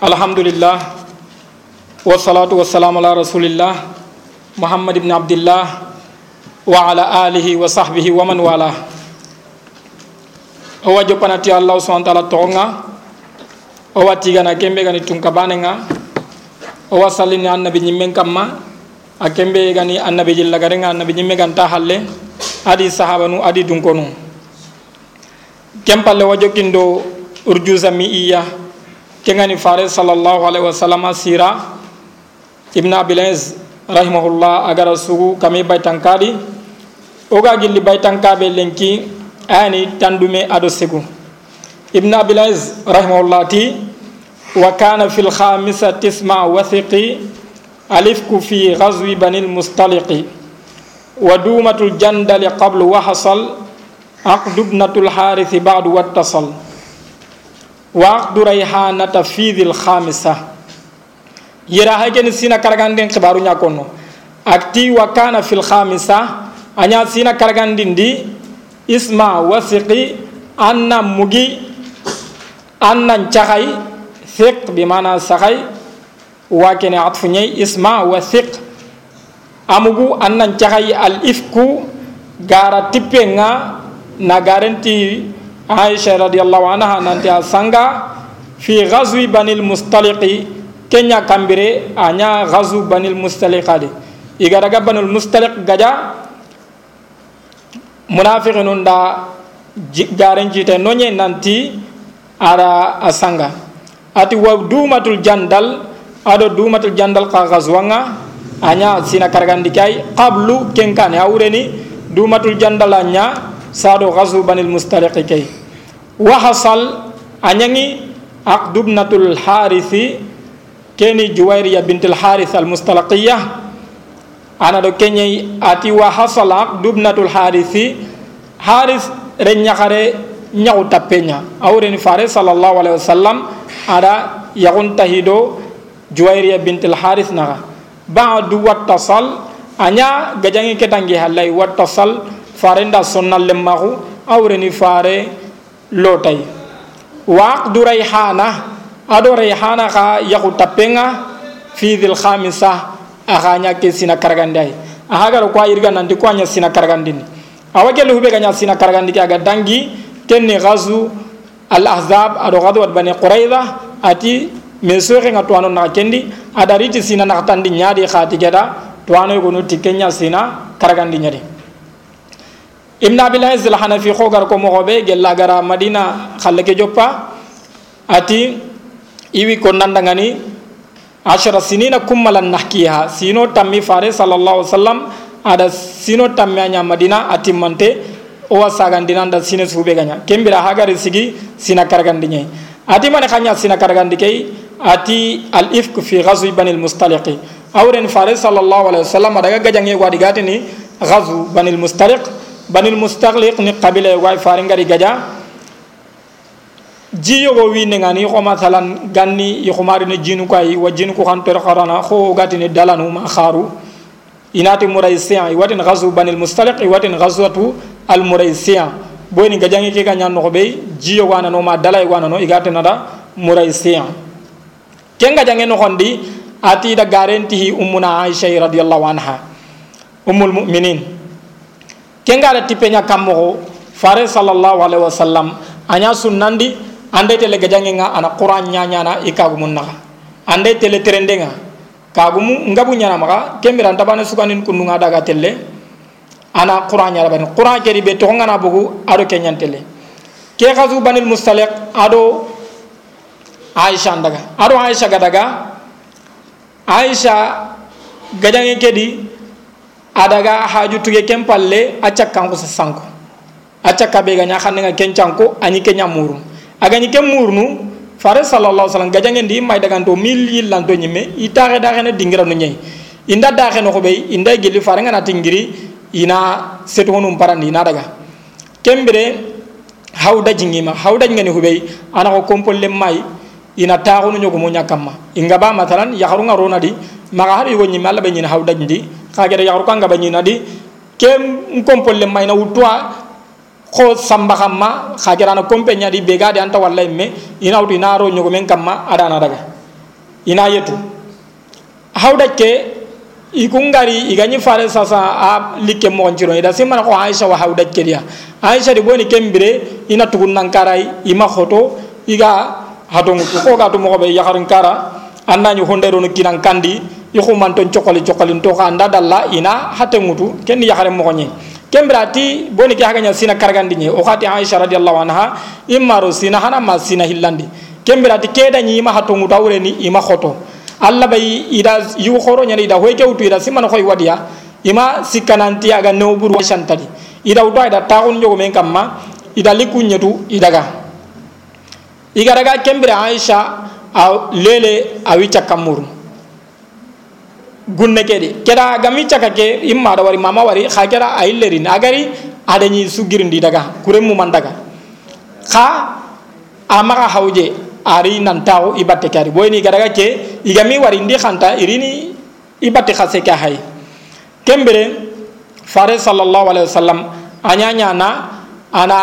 alhamdulillah. Wassalatu wassalamu ala rasulillah muhammad ibn abdillah wa ala alihi wa sahbihi wa man wala. O wa joppanati allah subhanahu wa ta'ala togonga o wa tigana kembe gani tunka banenga o wa sallini annabi ñimmen kamma a kembe gani annabi jilla garenga annabi ñimme ganta halle adi sahabanu adi dunkonu. Kempalle wa jokkindo urjuza mi iya kengani fare sallallahu alaihi wasallam sira ibn abilaz rahimahullah agara sugu kami baytankadi oga gilli baytankabe lenki ani tandume ado segu ibn abilaz rahimahullah ti wa kana fil khamisati isma wathiqi alifku fi ghazwi banil mustaliqi wa dumatul jandali qablu wa hasal aqdubnatul harith ba'du wattasal waqdu rayhana fidil khamisa yera hagen sina karagandin kibaru kono. akti wa kana fil khamisa anya sina karagandin di isma wasiqi anna mugi anna chakhay thiq bi mana sakai wa kana atfu nyai isma wasiq amugu anna chakhay al ifku gara tipenga na garanti aisha radiallahu anha nanti a sanga fi ghazwi banil mustaliqi. Kenya kambire anya ghazwu banil mustaliqadi igaraga banil mustaliq gaja munafiqinun da garen jite nonye nanti ara asanga ati wa dumatul jandal ado dumatul jandal ka ghazwanga anya sina kargandi kai qablu kenkane awreni dumatul jandal anya sado ghazwu banil mustaliqi kai wahasal anyangi aqdubnatul harithi keni juwairiya bintul harith al mustalaqiyah ana do kenyi ati wahasal aqdubnatul harithi harith renyakare nyaw tapenya awreni fare sallallahu alaihi wasallam ada yagun tahido juwairiya bintul harith naga ba'du wattasal anya gajangi ketangi halai wattasal farenda sonnal lemmahu awreni fare lotay waqdu rayhana ado rayhana ka yaku tapenga fi dhil khamisa aganya ke sina karagandai. Ahaga ko irga nanti ko anya sina karagandini. Awake lu be ganya sina karagandi aga dangi kenni ghazu al ahzab ado gadu bani quraida ati mesore nga tuano na kendi adariti sina na tandi nyaadi khati geda tuano ko no tikenya sina karagandi nyadi ibn abilahiz al hanafi khogar ko mogobe gella gara madina khalle ke joppa ati iwi ko nandangani ashara sinina kummalan nahkiha sino tammi fare sallallahu alaihi wasallam ada sino tammi anya madina atimmante o wasagandina nda sine sube ganya kembira hagari sigi sina karagandinye ati mane khanya sina karagandi kay ati al ifk fi ghazwi banil mustaliqi awren fare sallallahu alaihi wasallam daga gajange wadi gatini ghazw banil mustaliq ni qabila way fare ngari gaja ji yogo wi ne ngani ko masalan ganni yi khumari ne jinu kay wa jinu ko kan tor qarana kho gati ne dalanu ma kharu inati muraysiyan watin ghazu banil mustaliq watin ghazwatu al muraysiyan boyni gajangi ke ganyan no be ji yogo ana no ma dalay wana no igate nada muraysiyan kenga jange no hondi ati da garenti ummuna aisha radhiyallahu anha ummul mu'minin kenga tipe nya kamoro fare sallallahu alaihi wasallam anya sunnandi ande tele gajange nga ana qur'an nya nya na ikagu munna ande tele trende nga kagumu ngabu nya ma kemiran tabane sukanin kununga daga tele ana qur'an nya ban qur'an keri be to ngana bugu ado kenyan tele ke khazu banil mustaliq ado aisha ndaga aro aisha gadaga aisha gajange kedi adaga haju tuge kempalle acca kanko sa sanko. Acca kabe ganya khanne kencanko ani kenya muru agani kem murnu fare sallallahu alaihi wasallam gajange ndi may daga to mil to nyime itaare da xene dingira no nyai. Inda da xene ko be inda gili fare ngana tingiri ina seto honum parandi ina daga. Kembere hawda jingima hawda ngani be ana ko kompolle may ina taxunu ñogo mo ñakamma inga ba matalan yaxaru nga rona di maga har yugo ñimme alla be ñina xa gede kanga ka nga ba ñina di kem kompolle may na wutwa ko samba kamma khagirana kompe nyadi bega de anta walla me ina uti naro nyogo men kamma ada na daga. Ina yetu. Hawda ke ikungari iganyi fare sasa a like mo njiro ida simana ko aisha wa hawda ke dia. Aisha di boni kembire ina tugun nankarai ima khoto iga hadongu ko ga to mo be yakarin kara anna nyu hondero no kinan kandi ikhum cokoli ton chokoli chokoli to ka anda dalla ina hatengutu ken yaxare mo kembra kembrati boni ke haganya sina kargandi nye o khati aisha radhiyallahu anha imaro sina hana ma sina hillandi. Kembrati keda nyi ma hatongu tawre ni ima khoto. Alla bay ida yu khoro nyani ida hoyke utu ida simana khoy wadiya. Ima sikananti aga no buru shantadi. Ida uta ida taun nyogo men kamma ida likunyetu idaga. Igaraga kembra aisha a lele awicha cakamuru gunne kedi keda gami cakake imma da wari mama wari kha kera ayillerin agari adani sugirindi daga kuremu mandaga. Kha amaga hawje ari nan taw ibatte kari. Boyni garaga ke igami wari ndi khanta irini ibatte khase ka hay kembere fare sallallahu alaihi wasallam anyanya na ana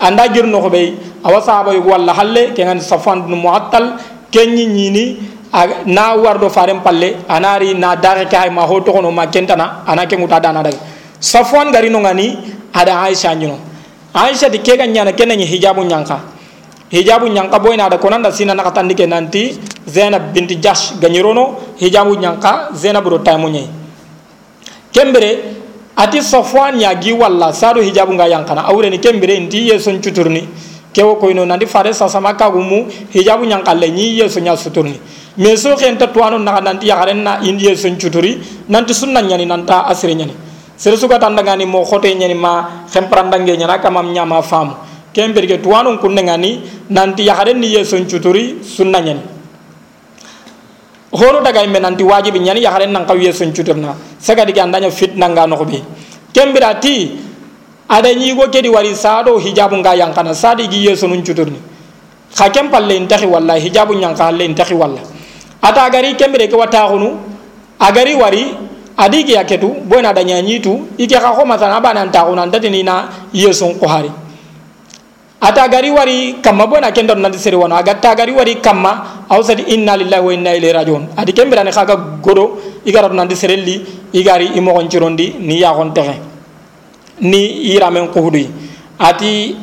anda girno ko be awa sahaba yugo walla halle ke ngani safwan bin muattal kenyi nyini na warɗo faren palle anari na dareke hay ma ho togono ma kentana ana ke nguta dana dage. Safwan garino ngani ada aicha ñino aicha ti kega ñana kenañi hijabu ñanka hijabu ñanka boyna ada konanda sina naka tandi ke nanti zenab binti jash gañirono hijabu ñanka zenab ro taymo ñayi kembere ati safwan ñagi walla saɗo hijabu nga yankana awreni kembere nti ye son cuturni kewo koyno nandi fare sasama kagumu hijabu nyankalle ni yeso nya suturni. Me so ken ta tuano na nanti ya garen na indi yeson cuturi nanti sunna nyani nanta asre nyani. Sere suka tandanga ni mo khote nyani ma khemprandange nyana kamam nyama famu kembere ke tuano kunne ngani nanti ya garen ni yeson cuturi sunna nyani. Horo daga imbe nanti wajibi ya haren nan kawiye sun cuturna saga diga andanya fitna nga no be kembira ti ada nyigo kedi wari sado hijabu nga yang kana sadi gi yeso nun cuturni kha kem palle intahi wallahi hijabu nyang ka halle intahi walla. Ata gari kembire ke wata hunu agari wari adigi yaketu boyna da nyanyitu ike ka ko masana bana ta hunu ndati ni na yeso ko hari. Ata gari wari kamma bona kendo nandi sere wono aga ta gari wari kamma awsadi inna lillahi wa inna ilaihi rajiun. Adi kembira ne khaga godo igara nandi sere li igari imo gon cirondi ni ya gon texe ni ira men kuhudi ati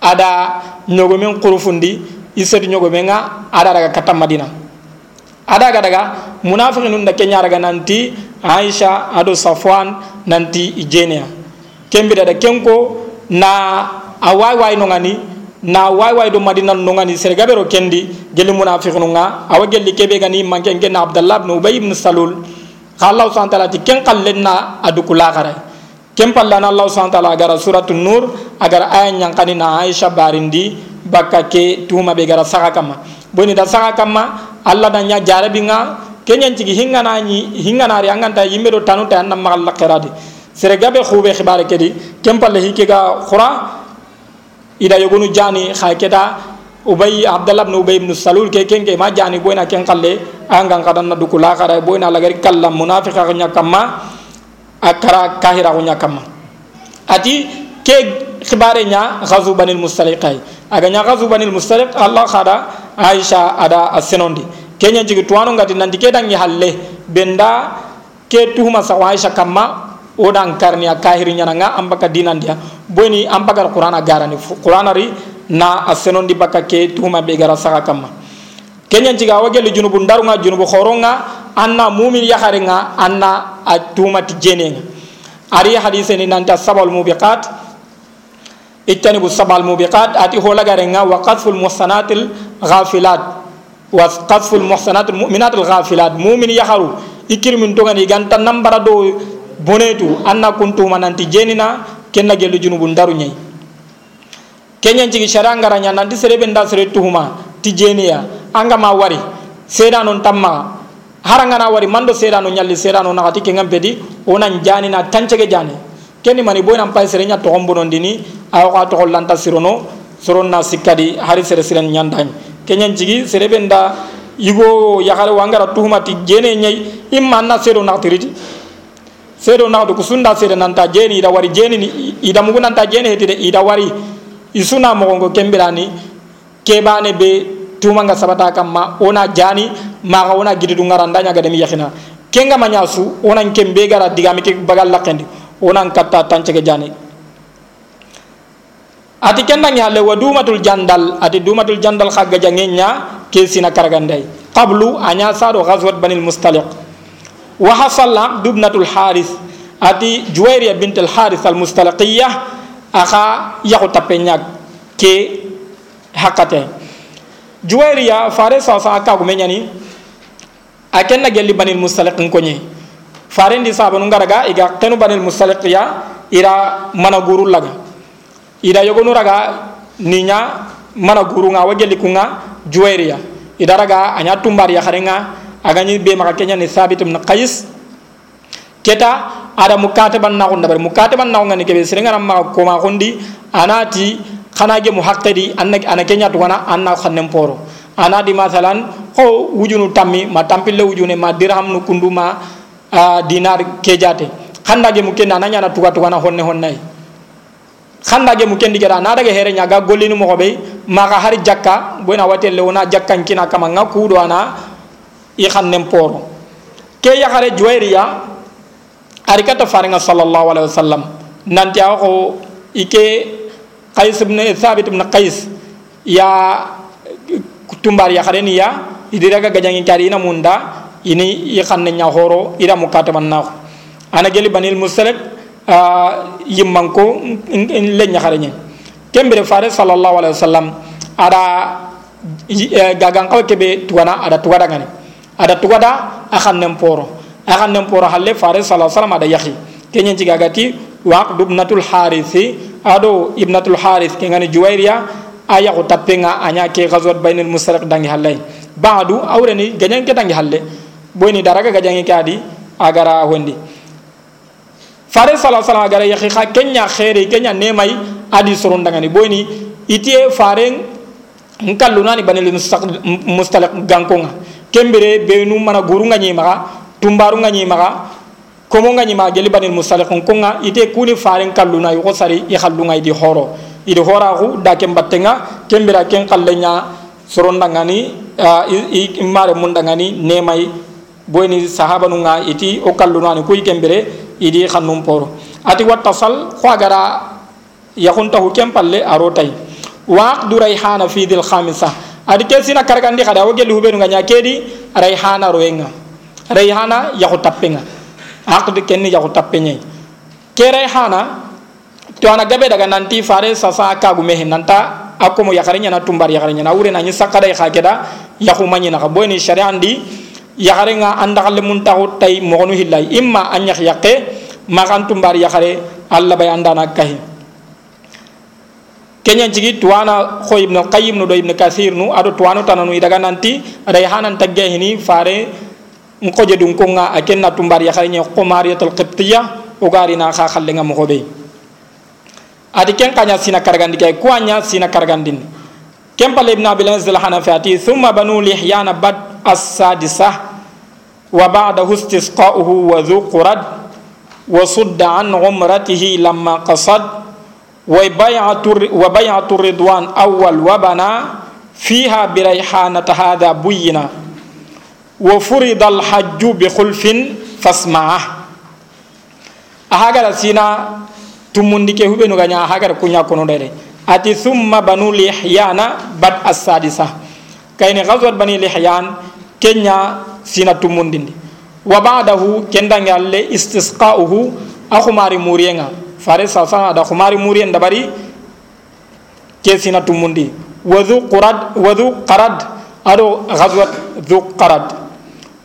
ada nyogo men kurufundi iseti nyogo men nga ada daga kata madina. Ada daga daga munafiqun da kenya daga nanti aisha ado safwan nanti ijenia. Kembira da kenko na a way way no ngani na way way do madina no ngani serga bero kendi geli munafiqun nga awa gelli kebe gani manke ngen abdullah ibn ubay ibn salul. Allah subhanahu wa ta'ala ti ken qallenna adukula gara ken pallana allah subhanahu wa ta'ala gara suratul nur agar aya nyankani na aisha barindi bakka ke tuma be gara saka kama boni da saka kama allah da nya jarabi nga kenyan cigi hingana ni hingana ri anganta yimbe do tanu ta annam magal lakiradi serga be khube khibare kedi ken palle hikega khura ida yogonu jani kha keta ubay abdallah ibn ubay ibn salul ke ken ke ma jani boyna ken kalle angan kadan na dukula kara boyna lagari kallam munafiqa nya kama akara kahira nya kama ati ke khibare nya ghazu banil mustaliqai. Aga nya ghazu banil mustaliq allah khada aisha ada asenondi. Kenya jigi tuwano ngati nandi ke dangi halle. Benda ke tuhuma sa aisha kama odan karni a kahiri nyana nga ambaka dinan dia. Boni ambaka qur'ana garani qur'ana ri na asenon di baka ke tuma be gara saka kama kenya jiga wagel junubu ndaru nga junubu khoronga anna mumin yakhare nga anna a tuma ti jene nga ari hadise ni nanta sabal mubiqat. Ittanibu sabal mubiqat. Ati hola gare nga wa qadful muhsanatil ghafilat. Wa qadful muhsanatil mu'minatil ghafilat. Mumin yakharu ikirmin togani ganta nambara do bonetu. Anna kuntuma nanti jenina kenna gelu junubu ndaru nyai kenyan cigi shara ngara nya nanti serebe nda sere tuhuma ti jeniya anga ma wari seda non tamma haranga na wari mando seda non nyalli seda non nakati kengam pedi onan jani na tancege jani. Kenni mani boy nam pay sere nya to hombo non dini aw ka to lanta sirono soron na sikadi hari sere siren nyandañ kenyan cigi serebe nda yugo yakare wangara tuhuma ti jene nyai imma na seedo naxdu ku sunda seede nanta jeeni ida wari jeeni ni ida mugu nanta jeeni heti de ida wari i suna moxongo kembirani kebane be tumanga sabata kamma ona jani maxa wona gididu ngara ndañaga demi yaxina kenga maña su onan kembe gara digami ke bagal laqendi onan katta tancege jani. Ati kendangi halle wa dumatul jandal ati dumatul jandal xa gajangenya ke sina karaganday qablu anya sado ghazwat banil mustaliq. Wa hasal dubnatul haris ati juwayriya bint al al mustaliqiyya aka yahu tapenya ke hakate juwayriya fare sa sa aka gumenyani akenna gelli banil mustaliq konye fare ndi sabanu ngaraga iga tenu banil mustaliqiyya ira mana guru laga. Ida yogonu raga ninya mana guru nga wagelli kunga juwayriya. Idaraga anya tumbar ya kharenga agani be maka kenya ni sabit qais. Keta ada mukataban na gonda bar mukataban na ngani kebe sirenga ma ko ma anati khana ge muhaqqidi annak ana kenya to wana anna khannem poro anadi masalan ko wujunu tammi ma tampille wujune ma dirham nu kunduma uh, dinar kejate khanda ge mukena nanya na tuga tuga na honne honnai khanda ge mukendi gera na daga here nyaga golini mo be maka hari jakka boyna watelle wona jakkan kina kama nga kudo ana i khannem poro ke ya khare juwairiya ari kata faringa sallallahu alaihi wasallam nanti ako ike qais ibn thabit ibn qais. Ya tumbar ya khare ni ya idiraga gajangi kari ina munda ini i khanne nya horo ida mukataman na ana geli banil musalik yimmanko le ñaxareñe kembere fare sallallahu alaihi wasallam ada gagan kaw kebe tugana ada tugada ngani. Ada tugada akan nemporo akan nemporo halle fare sallallahu alaihi wasallam ada yahi kenyen ci gagati waq dubnatul harisi ado ibnatul haris ke ngani juwairiya aya ko tapenga anya ke ghazwat bainal mustaraq dangi halle badu awreni ganyen ke dangi halle. Boyni daraga gajangi kadi agara hondi fare sala sala gara yakhi kenya khairi kenya nemai adi surun dangani. Boyni itie fare nkalluna ni banil mustalaq gankonga kembere benu mana guru nga nyima tumbaru nga nyima nga geli banil mustalaq konga ite kuni fare kalluna yugo sari i khallunga idi horo. Idi hora hu da kembatenga kembera ken kallenya surun dangani i mare mun dangani nemai boyni sahaba nunga iti o kalluna ni kuy kembere idi khannum poro ati wattasal khwagara yakhuntahu kempalle arotay waq du rayhana fi dil khamisa. Adi kesina kargandi khada o gelu hubenu nganya kedi rayhana roenga. Rayhana yakhu tappenga aqd kenni yakhu tappenye ke rayhana to ana gabe daga nanti fare sasa kagu mehe nanta akomo yakarinya na tumbar yakarinya. Na ure na nyi sakada ya khakeda yakhu manyina ka boyni syari'andi yaxare nga andaxale mun taxu tay moxonu hillay imma a ñax yaqe maxantu mbar yaxare allah bay andana kahi. Kenya jigi tuwana xo ibn qayyim no do ibn kasir nu ado tuwano tananu idaga nanti ray hanan tagge hini fare nkoje dun konga akenna tumbar ya khayne qumariyatul qibtiyya ugarina kha khallenga mo gobe adi ken kanya sina kargandi kay kuanya sina kargandin kem pale ibn abil anzal hanafi ati thumma banu lihyana bad as-sadisah wa ba'dahu istisqa'uhu wa dhu qurad wa sudda an umratihi lamma qasad وبيعة الرضوان أول وبنا فيها بريحانة هذا بينا وفرض الحج بخلف فاسمعه. أهاجر سينا تمندك هو بنوغانيا أهاجر كونو كنودري أتي ثم بنو لحيانا بعد السادسة. كأن غزوة بني لحيان كينيا سينا تمندين. وبعده كندان يالله استسقاؤه أخماري مورينا فارس ساسانا دا خماري مورين دبري كسينا تمندي وذو قرد وذو قرد. أرو غزوة ذو قرد.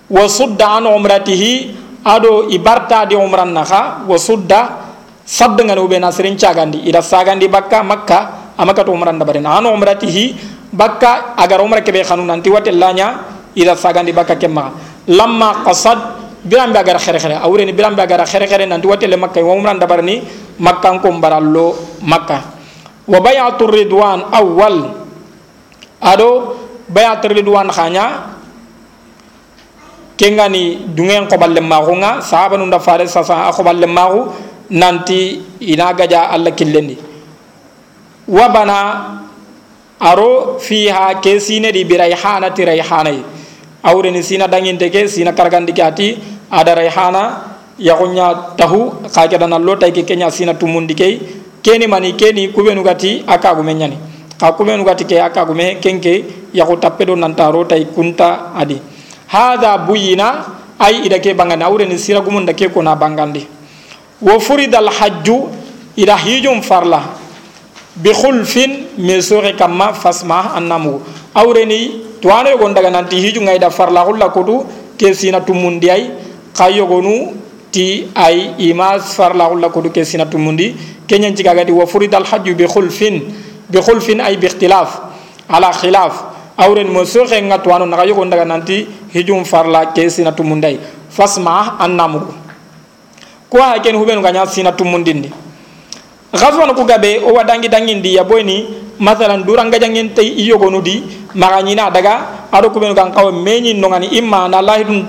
Wa sudda an umratihi ado ibarta di umran naha wa sudda sabda ngani ube nasirin cagandi ida sagandi bakka makka amaka to umran dabari an umratihi bakka agar umra kebe khanu nanti watellanya ida sagandi bakka kemma. Lamma qasad biram be agar khere khere awreni biram be agar khere khere nanti watelle makka wa umran dabarni makka ko barallo makka wa bayatur ridwan awwal. Ado bayatur ridwan khanya kengani dungen koɓalle maxu ga sahaba nu nda fare sasa a koɓalle maxu nanti ina gaja allah killendi. Wa bana aro fiha ke sinedi bi rayhanati rayhanayi awreni sina danginte ke sina kargandi ke ati ada rayhana yaxuña tahu xa kedana lo tay ke keña sina tumundi key keni mani keni kubenugati a kagume ñani xa kubenugati ke a kagume kenke yaxu tappe do nantaro tay kunta adi. Hada buyina ay ida ke bangandi awreni siragumunda ke kona bangandi wo furida alhajju ida hijum farla bi khulfin me sore kamma fasma annamu awreni tuwano yogon daga nanti hiju ngayda farla hulla kutu ke sina tumundi ay kayogonu ti ay imas farla hulla kutu ke sina tumundi kenyan cigagati wo furida alhajju bi khulfin bi khulfin ay bi ikhtilaf ala khilaf awren mo soxe nga tuwano naga yogo ndaga nanti hijum farla ke sina tumundai. Fasma annamugo ko ha ken hubenu ganya sina tumundindi. Ghazwan ku gabe o wadangi dangindi ya boyni masalan duranga jangen tay iyogo nudi maga nyina daga ado ku benu kan kaw meñi nongani imma na lahidun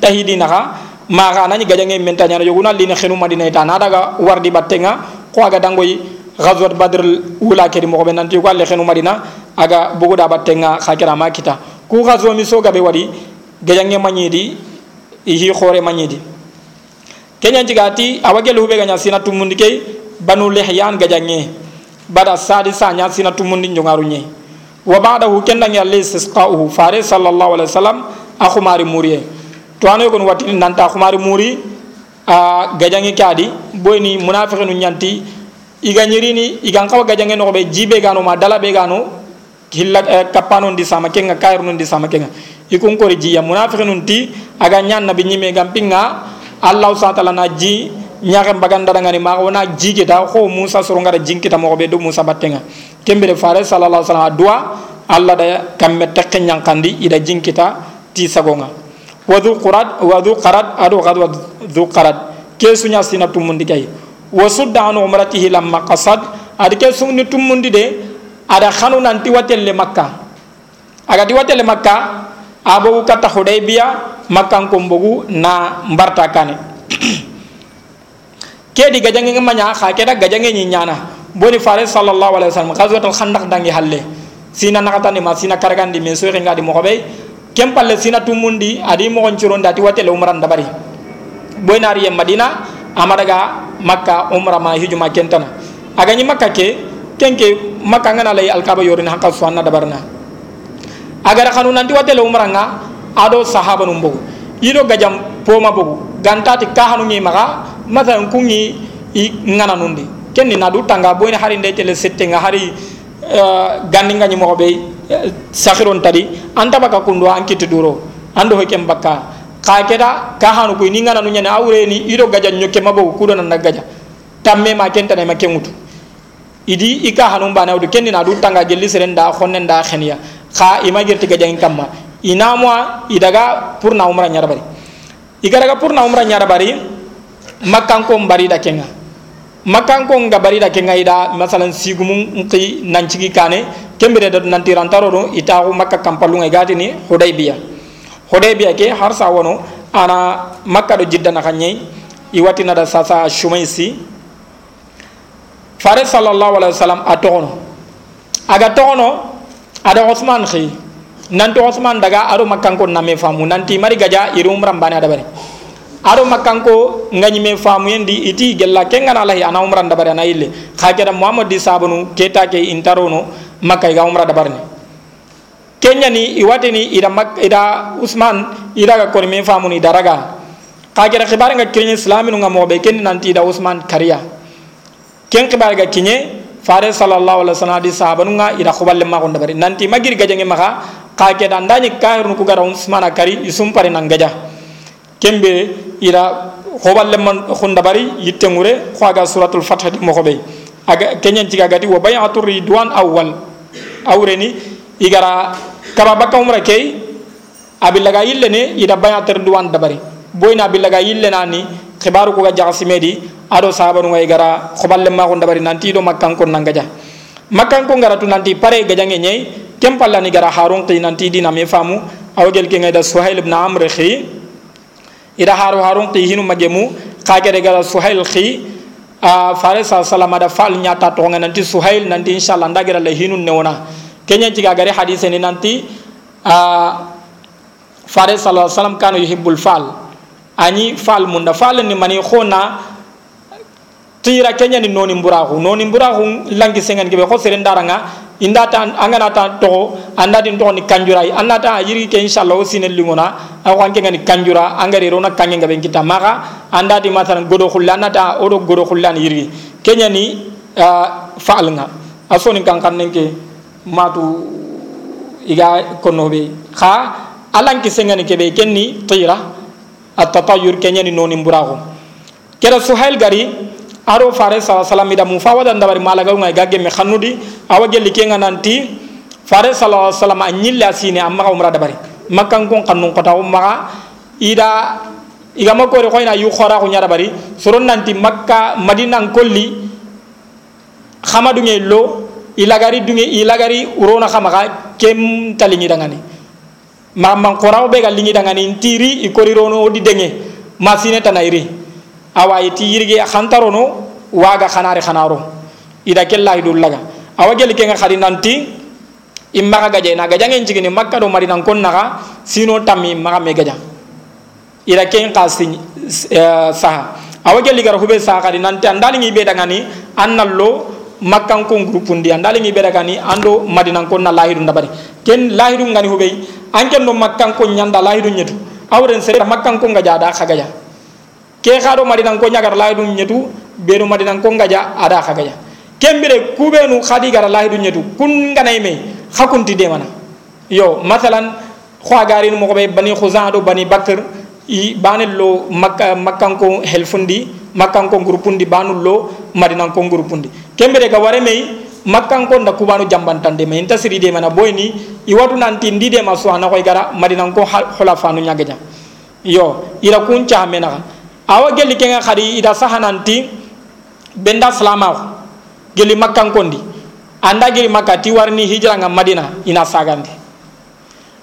tahidi naga maga nani gajange mentanya yoguna lina khenu madina ita na daga wardi battenga ko aga dangoyi ghazwat badr wula kedi mo be nanti ko alle khenu madina aga bugu da battenga khakira ma kita ku ghazwa mi soga be wadi gajange manyidi ihi khore manyidi. Kenya jigati awage lu be ganya sina tumundi kay banu lihyan gajange bada sadi sa nya sina tumundi njongaru nye wa ba'dahu kenna ya lisqa'uhu fare sallallahu alaihi wasallam akhumari muriye to ano gon wati nanta akhumari muri a gajange kadi boyni munafiqinu nyanti. Iga ñirini igan xawa gajange no be jibe gano ma dala be gano hilla eh, ndi sama kenga kayru ndi sama kenga ikun ko jiya munafiqun ti aga nyan nabi nyime gampinga allah subhanahu wa ta'ala na ji ñaxem baganda ngani ma wona jige da ko musa soro ngara jinkita mo be do musa battenga. Kembere fare sallallahu alaihi wasallam dua allah da kamme takke nyankandi ida jinkita ti sagonga. Wadu qurat wadu qarat adu gadu wadu qarat kesunya sinatu mundi kay wasudda an umratihi lamma qasad ada ke tumundi de ada khanu nanti watelle makka aga di watelle makka abo kata hudaybiya makka ko mbogu na mbarta kane ke di gajange manya kha ke da gajange ni nyana. Boni fare sallallahu alaihi wasallam ghazwatul khandaq dangi halle. Sina nakata ni ma sina karagandi me so renga di mo be kempalle sina tumundi adi mo on cironda ti watelle umran dabari. Boy nari madina amadaga makka umra ma hijuma kentana. Agani makka ke kenke makka ngana lay alkaba yorin hanka suwanna dabarna agara nanti watele umra nga ado sahaba num bogu yido gajam poma bogu gantati ka hanu ngi maga mathalan kungi i ngana nundi. Kenni nadu tanga boyne hari ndey tele sette nga hari uh, ganni ngani mo be uh, sakhiron tadi. Anta baka kundo ankiti duro ando hokem bakka ka keda kahanu ko ni ngana no nyane awre ni ido gaja nyoke mabo kudo nan gaja. Tamme ma kenta ne ma kemutu idi ika hanu bana wudu kenni nadu tanga gelli seren da khonne da khaniya kha ima gerti gaja jangin kamma. Ina mo idaga purna umra nyara bari igaraga purna umra nyara bari makkan ko mbari da kenga. Makkan ko ngabari da kenga ida masalan sigumu nti nancigi kane kembere da nanti rantaro do ita ko makka kampalunga gati ni hudaybiya hudaybiya ke har sa wono ana makka do jidda na khanye iwatina da sasa shumaisi. Fare sallallahu alaihi wasallam atono aga tono ada osman khi. Nanti osman daga ado makkan ko name famu. Nanti mari gaja irum rambane ada bari. Ado makkan ko ngani me famu yendi iti gella kenga lahi ana umran da bari ana ille. Khakeda muhammad di sabunu keta ke intarono makka ga umra da bari kenya ni iwatini ida mak ida usman ida ga koni men famuni daraga. Kagera khibar nga kenya islaminu nga mobe ken nanti ida usman kariya. Ken khibar ga kinye fare sallallahu alaihi wasallam di sahabanu nga ida khuballe ma gonda bari. Nanti magir gajange maka kage da ndani kairun ku gara usman kari isum pare nan gaja kembe ida khuballe man khunda bari yitte ngure khwaga suratul fath di mo khobe aga kenya tiga gati wa bay'atur ridwan awwal. Awreni igara kaba bakka umra kei abillaga yille ne ida baya ter duwan dabari boyna abillaga yille nani khibaru ko ga jaximedi ado sahabu ngai gara khoballe ma ko dabari nanti do makkan ko nangaja makkan ko ngara tu nanti pare gajange nyai kem palla ni gara harun qi nanti dina me famu awgel ke ngai da suhail ibn amr khi. Ida haru harun qi hinu magemu kagere gara suhail khi. A fare sa salama da fal nyata to nanti suhail nanti inshallah ndagira le hinu newona kenya jiga gari hadise ni nanti a fare sallallahu alaihi wasallam kanu yuhibbul fal ani fal munda. Fal ni mani khona. Tira kenya ni noni mburahu. Noni mburahu langi sengen gebe ko seren daranga indata angana ta to anda din to ni kanjura annata yiri ke inshallah o sine lingona. Aw ngani kanjura. Angari rona kange ngabe kita maka anda di masalan godo khullana ta odo godo khullan yiri. Kenya ni uh, faalnga asoni kan nenke matu iga kono be. Kha alan ki sengani kebe kenni tira at-tatayur kenya ni noni mburago kera suhail gari aro fare sa salam ida mu fawada ndabari malaga ngai gagge me khanudi awa gelli kenga nanti fare sallallahu alaihi wasallam anyilla sine amma ka umra dabari makkan kon kannun kota umma ida iga makore ko ina yu khora ko nyara bari soron nanti makka madina kolli khamadu lo ilagari dunge ilagari urona khamaga kem talingi dangani ma man qorao be gal lingi dangani tiri ikori rono di denge. Masine tanairi awa iti yirge khantarono waga khanari khanaro ida kella hidul laga awa gel kenga khari nanti imma ga gaje na gajange njigini makka do mari nan konna sino tammi ma me gaja ida ken qasi uh, saha. Awa gel gar hube saha khari nanti andali ngi be dangani annallo makkan ko grupundi andali ngi be dangani ando madinan konna lahidu ndabari. Ken lahidu ngani hube anken do makkan ko nyanda lahidu nyetu awren sere makkan ko ngaja da khagaja ke xaɗo madinan ko ñagar layi ɗum ñetu ɓeenu madinan ko ngaja ada xa gaja. Kembire kuɓenu xadi gara layi ɗum ñetu kun nganay me xa kunti demana. Yo masalan xoagarin moxoɓe bani xusan ɗo bani bakr i banel lo makka makkanko helfundi makkanko groupundi banul lo madinanko groupundi kembire ga ware mey makkanko nda kubanu jambantande me inta siri demana boyni i watu nanti ndi dema suhana xoy gara madinanko xola fanu ñagaja yo ira kun caxamenaxa awa gelli kenga khadi ida benda salama gelli makkan kondi anda giri makka ti warni hijra nga madina ina sagandi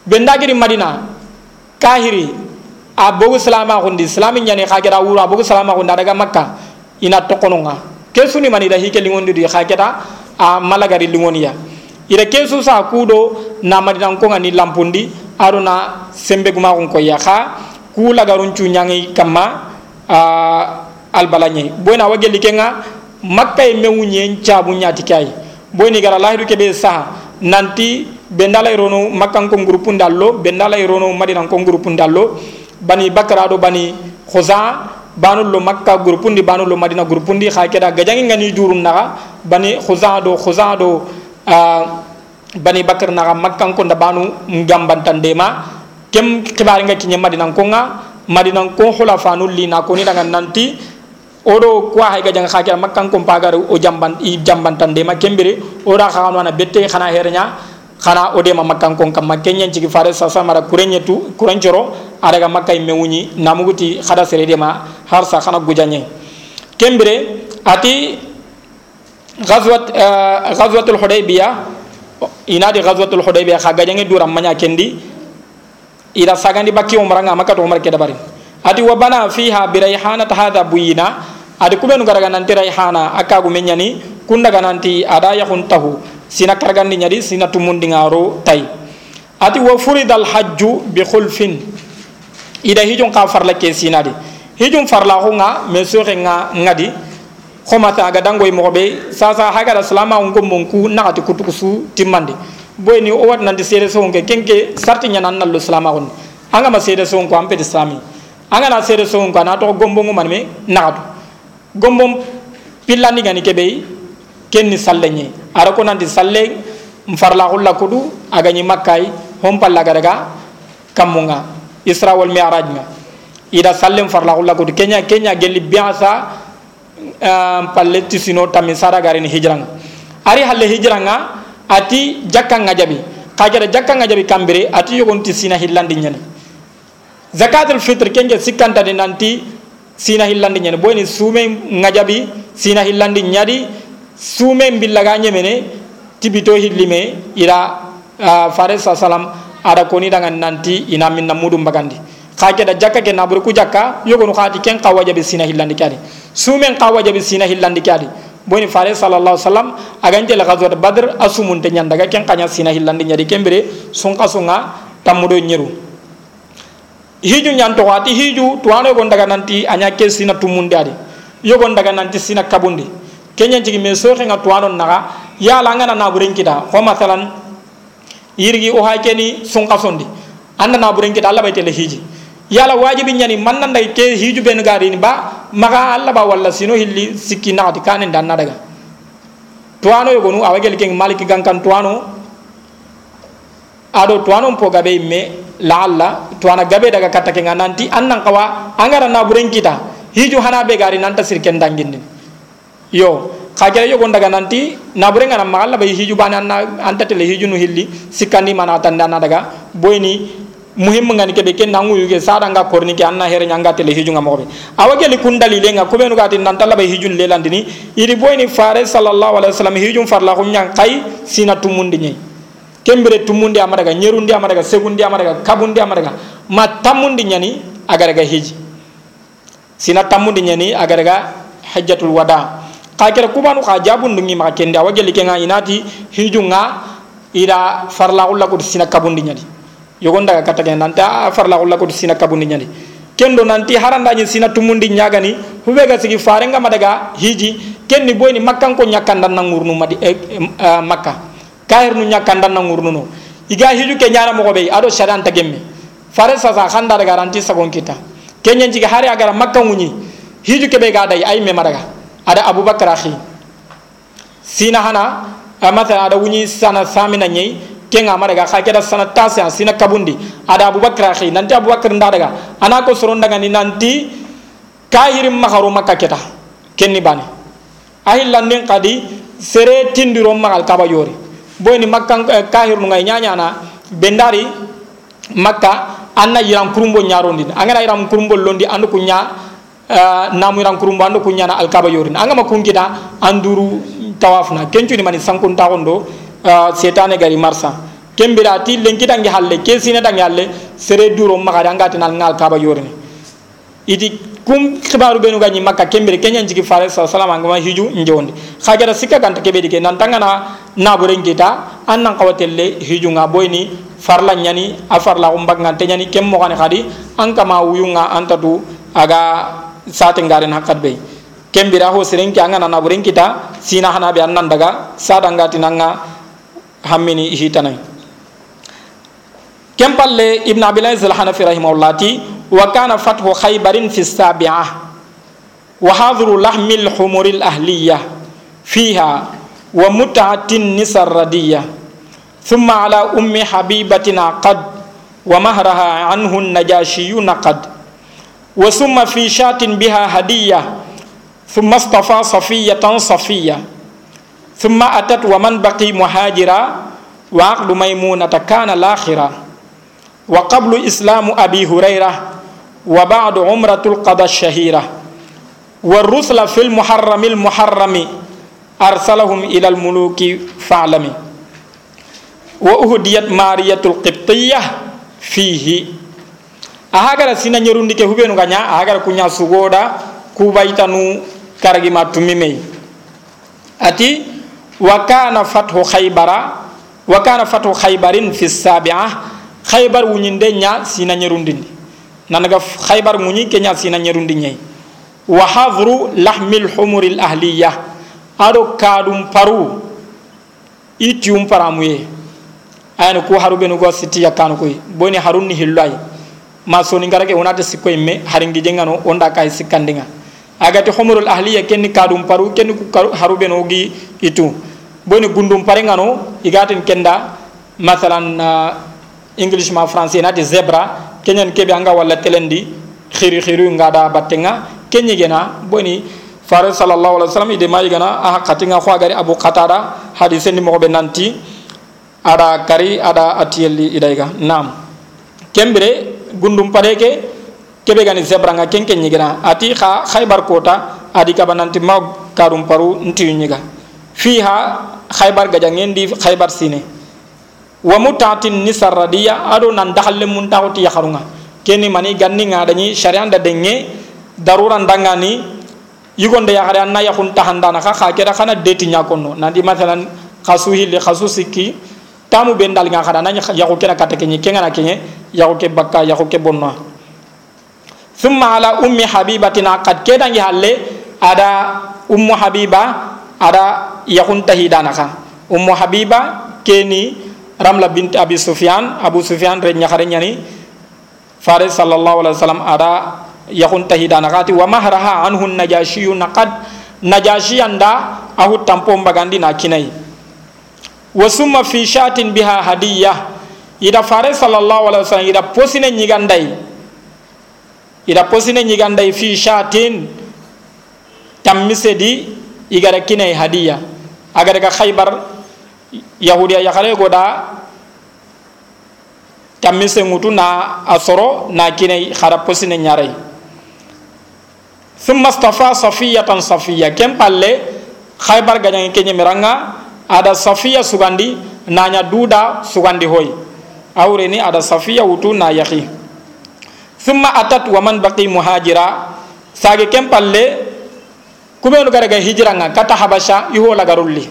benda giri madina kahiri a bogu salama kondi salami nyani khagira wuro a bogu salama kondi daga makka ina tokononga kesuni mani da hike lingondi di khageta a malagari lingoniya ida kesu sa kudo na madina ko ngani lampundi aruna sembe guma ko ya kha ku lagarun cu nyangi kama albalanye. Boyna wageli kenga makka e mewu nyen cabu nyati kay boyni gara lahidu kebe sa nanti bendala rono makkan ko grupu ndallo bendala rono madina ko grupu ndallo bani bakra do bani khuza lo makka grupu ndi lo madina grupu ndi kha keda gajangi ngani durun bani khuza do khuza do bani bakar naga makkan ko ndabanu ngambantandema kem kibari nga kinye madina ko nga madinan ko hula fanul li na ko ni daga nanti. Odo ko hay ga jang khakira makkan ko pagar o jamban i jamban tande ma kembere ora khano na bette khana hernya khana ode ma makkan ko kam makenya ci fare sa sa mara kurenye tu kurencoro adaga makkay mewuni namuguti khada sere de ma har sa khana gujanye. Kembere ati ghazwat uh, ghazwatul hudaybiyah inadi ghazwatul hudaybiyah khaga jange duram manya kendi ida sagandi bakki umra nga maka to umra ke dabari ati wa bana fiha bi rayhanat hadha buyina adi kubenu garaga nanti rayhana akagu menyani kunda gananti ada yahun tahu sina kargandi nyadi sina tumundi ngaro tai. Ati wa furidal hajju bi khulfin ida hijun ka farla ke sinadi hijun farla ko nga me soxe nga ngadi khomata aga dangoy mo be sasa haga da salama ngom monku nakati kutukusu timmandi boy ni o wat nanti sede so ke kenke sarti nyana nallo salama gon anga ma sede so ko ampe de sami anga na sede so ko na to gombo ngo man me gombo pillani gani kebe kenni salle nyi ara ko nanti salle mfarla hulla kudu aga nyi makkay hom palla garaga kamunga isra wal mi'raj nga. Ida salle mfarla hulla kudu. Kenya kenya gelli biasa palle tisino tami sara garini hijranga ari halle hijranga ati jakka ngajabi. Kajara jakka ngajabi kambire ati yogonti sina hillandi nyani zakatul fitr kenje sikanta de nanti sina hillandi nyani boyni sume ngajabi sina hillandi sume billaga nyemene tibito hillime ira fare sa salam ada koni dangan nanti ina minna mudum bagandi. Ka ke da jakka ke naburu ku jakka yogonu khati ken ka wajabi sina hillandi kadi sumen ka wajabi sina hillandi kadi boni fare sallallahu alaihi wasallam agante la ghazwat badr asumun te nyanda. Ga ken kanya sina hillandi nyadi kembere sun kasunga tamudo nyeru. Hiju nyanto wati hiju tuano gon daga nanti anya ke sina tumundi adi. Yogon daga nanti sina kabundi kenya jigi me so nga tuano naga ya la ngana na burin kita. Ko masalan yirgi o hakeni sun kasundi anda na burin kita Allah bai tele hiji yala wajibi nyani man nan dai ke hiju ben gari ni ba maka alla ba walla sino hilli sikki naati kanen dan nadaga tuano yo gonu awagel ken maliki gankan tuano. Ado tuano po gabe me laalla tuana gabe daga katta ke nanti annan kawa angara na buren kita hiju hana be gari nanta sirken dangin yo kagere yo gonda nanti na buren ngana magalla bay hiju bana anta tele hiju no hilli sikandi mana tan daga boyni muhim ngani kebe ken sada nga korni ke anna here nyanga tele hiju nga mobe awage li kundali lenga kubenu gati nan talla bay hijun lelandini iri boyni fare sallallahu alaihi wasallam hijun farla ko nyang kai sina tumundi nyi kembere tumundi amadaga nyerundi amadaga segundi amadaga kabundi amadaga ma tamundi nyani agaraga hiji. Sina tamundi nyani agaraga hajjatul wada. Kakere kubanu ka jabundu ngi ma kende kenga inati hiju nga ira farla ulla ko sina kabundi nyani yogondaga katage nante a farla xulla kotu sina kabundi ñandi kendo nanti harandañi sina tumundi ñagani hubega sigi farenga madaga hiji. Kenni boyni makkanko ñakkandan na ngurnu madi eh, eh, makka kahirnu ñakkandan na ngurnu no iga hiju ke ñana mogo be ado sharianta gemme fare sasa khanda daga ranti sagon kita. Kenyen jigi hari agara makka nguni hiju ke be ga dai ay me madaga. Ada abubakar akhi. Sina hana mathala ada wuni sana samina nyei kenga madaga kha keda sana tase sina kabundi. Ada abubakar akhi. Nanti abubakar ndadaga ana ko soron daga ni nanti kahirim makharu makka keta kenni bani. Ahilla nden kadi sere tindiro magal kaba yori boyni makka eh, kahir nu ngay nyanya na bendari makka anna yiram kurumbo nyarondi angana yiram kurumbo londi andu kunya uh, namu yiram kurumbo andu kunya na alkaba yori angama kunkita anduru tawafna kencu ni mani sankun tawondo setane gari marsa. Kembira ti lenkita ngi halle ke sine dangi halle sere duro maga danga tinal ngal kaba yorni idi kum khibaru benu ganyi makka kembere kenya jigi fare sallallahu alaihi hiju njonde. Khajara sikka ganta kebe dike nan tangana na buren kita annan qawatelle hiju nga boyni farla nyani a farla umbak ngante nyani kem mo khadi an kama wuyunga antatu aga sate ngaren hakat be kembira ho seren ki angana na buren kita sina hana be annan daga sadanga tinanga hammini hitanay kem palle ibn abilaziz alhanafi rahimahullah wa kana fathu khaybarin fi sabi'a wa hadru lahmi alhumuri alahliya fiha wa mut'atin nisa radiyya ثم على أم حبيبتنا قد ومهرها عنه النجاشي نقد وثم في شاة بها هدية ثم اصطفى صفية صفية ثم أتت ومن بقي مهاجرا وعقد ميمونة كان الآخرة. وقبل إسلام أبي هريرة وبعد عمرة القضاء الشهيرة. والرسل في المحرم المحرم أرسلهم إلى الملوك فاعلم. وأهديت مارية القبطية فيه. ahagara sina nyerundi ke hubenu ganya ahagara kunya sugoda kubaitanu karagi matumimei ati wakana fathu khaybara wakana fathu khaybarin fi sabia khaybar wuñinde ña sina nyerundini nanaga khaybar muñi kenya ña sina nyerundini wa hadru lahmil humuril ahliya aro kadum paru itium paramuye ayani ku haru benu go sitiya kanu koy boni harun ni hillay ma soni ngarake wonata sikoy me haringi jengano onda kay sikkandinga agati humurul ahliya kenni kadum paru kenni haru beno gi itu. Boni gundum pare ngano igatin kenda masalan uh, english ma français nati zebra kenyan kebe anga wala telendi khiri khiri ngada batenga kenyi gena boni fare sallallahu alaihi wasallam ide mai gana aha katinga khwa gari abu qatada hadise ni mo be nanti ada kari ada atiyeli idaiga. Nam kembere gundum pare ke kebe gani zebra nga ken ken nyigina ati kha khaybar kota adi ka bananti ma karum paru nti nyiga. Fiha khaybar gaja ngendi khaybar sine. Wa mutatin nisar radiya ado nan dakhalle mun tawti ya kharunga. Keni mani ganni ngadani syarian da denge daruran dangani yugonde ya hare anna yakun tahandana kha kera kana deti nyakono nandi masalan khasu hille khasu tamu bendal nga khada nanya yako kena kata kenyi kenga na yako ke bakka yako ke bonna thumma ala ummi habibatina qad kedangi halle ada ummu habiba ada yakun tahidana ka ummu habiba keni ramla bint abi sufyan abu sufyan re nyakhare nyani faris sallallahu alaihi wasallam ada yakun tahidana kati wa mahraha anhu najashi naqad najashi anda ahu tampo bagandi na kinai wa summa fi shatin biha hadiyah ida faris sallallahu alaihi ida posine nyigandai fi shatin. Tammisedi igara kinai hadiya. Agar ka khaybar yahudiya yakare goda. Tamise ngutu na asoro na kine khara posine nyarai. Thumma stafa safiyatan safiya. Kem palle khaybar gajan kenye miranga ada safiya sugandi nanya duda sugandi hoy awre ni ada safiya wutu na yahi thumma atat waman baqi muhajira. Sage kem palle kubenu garaga hijranga kata habasha iho lagarulli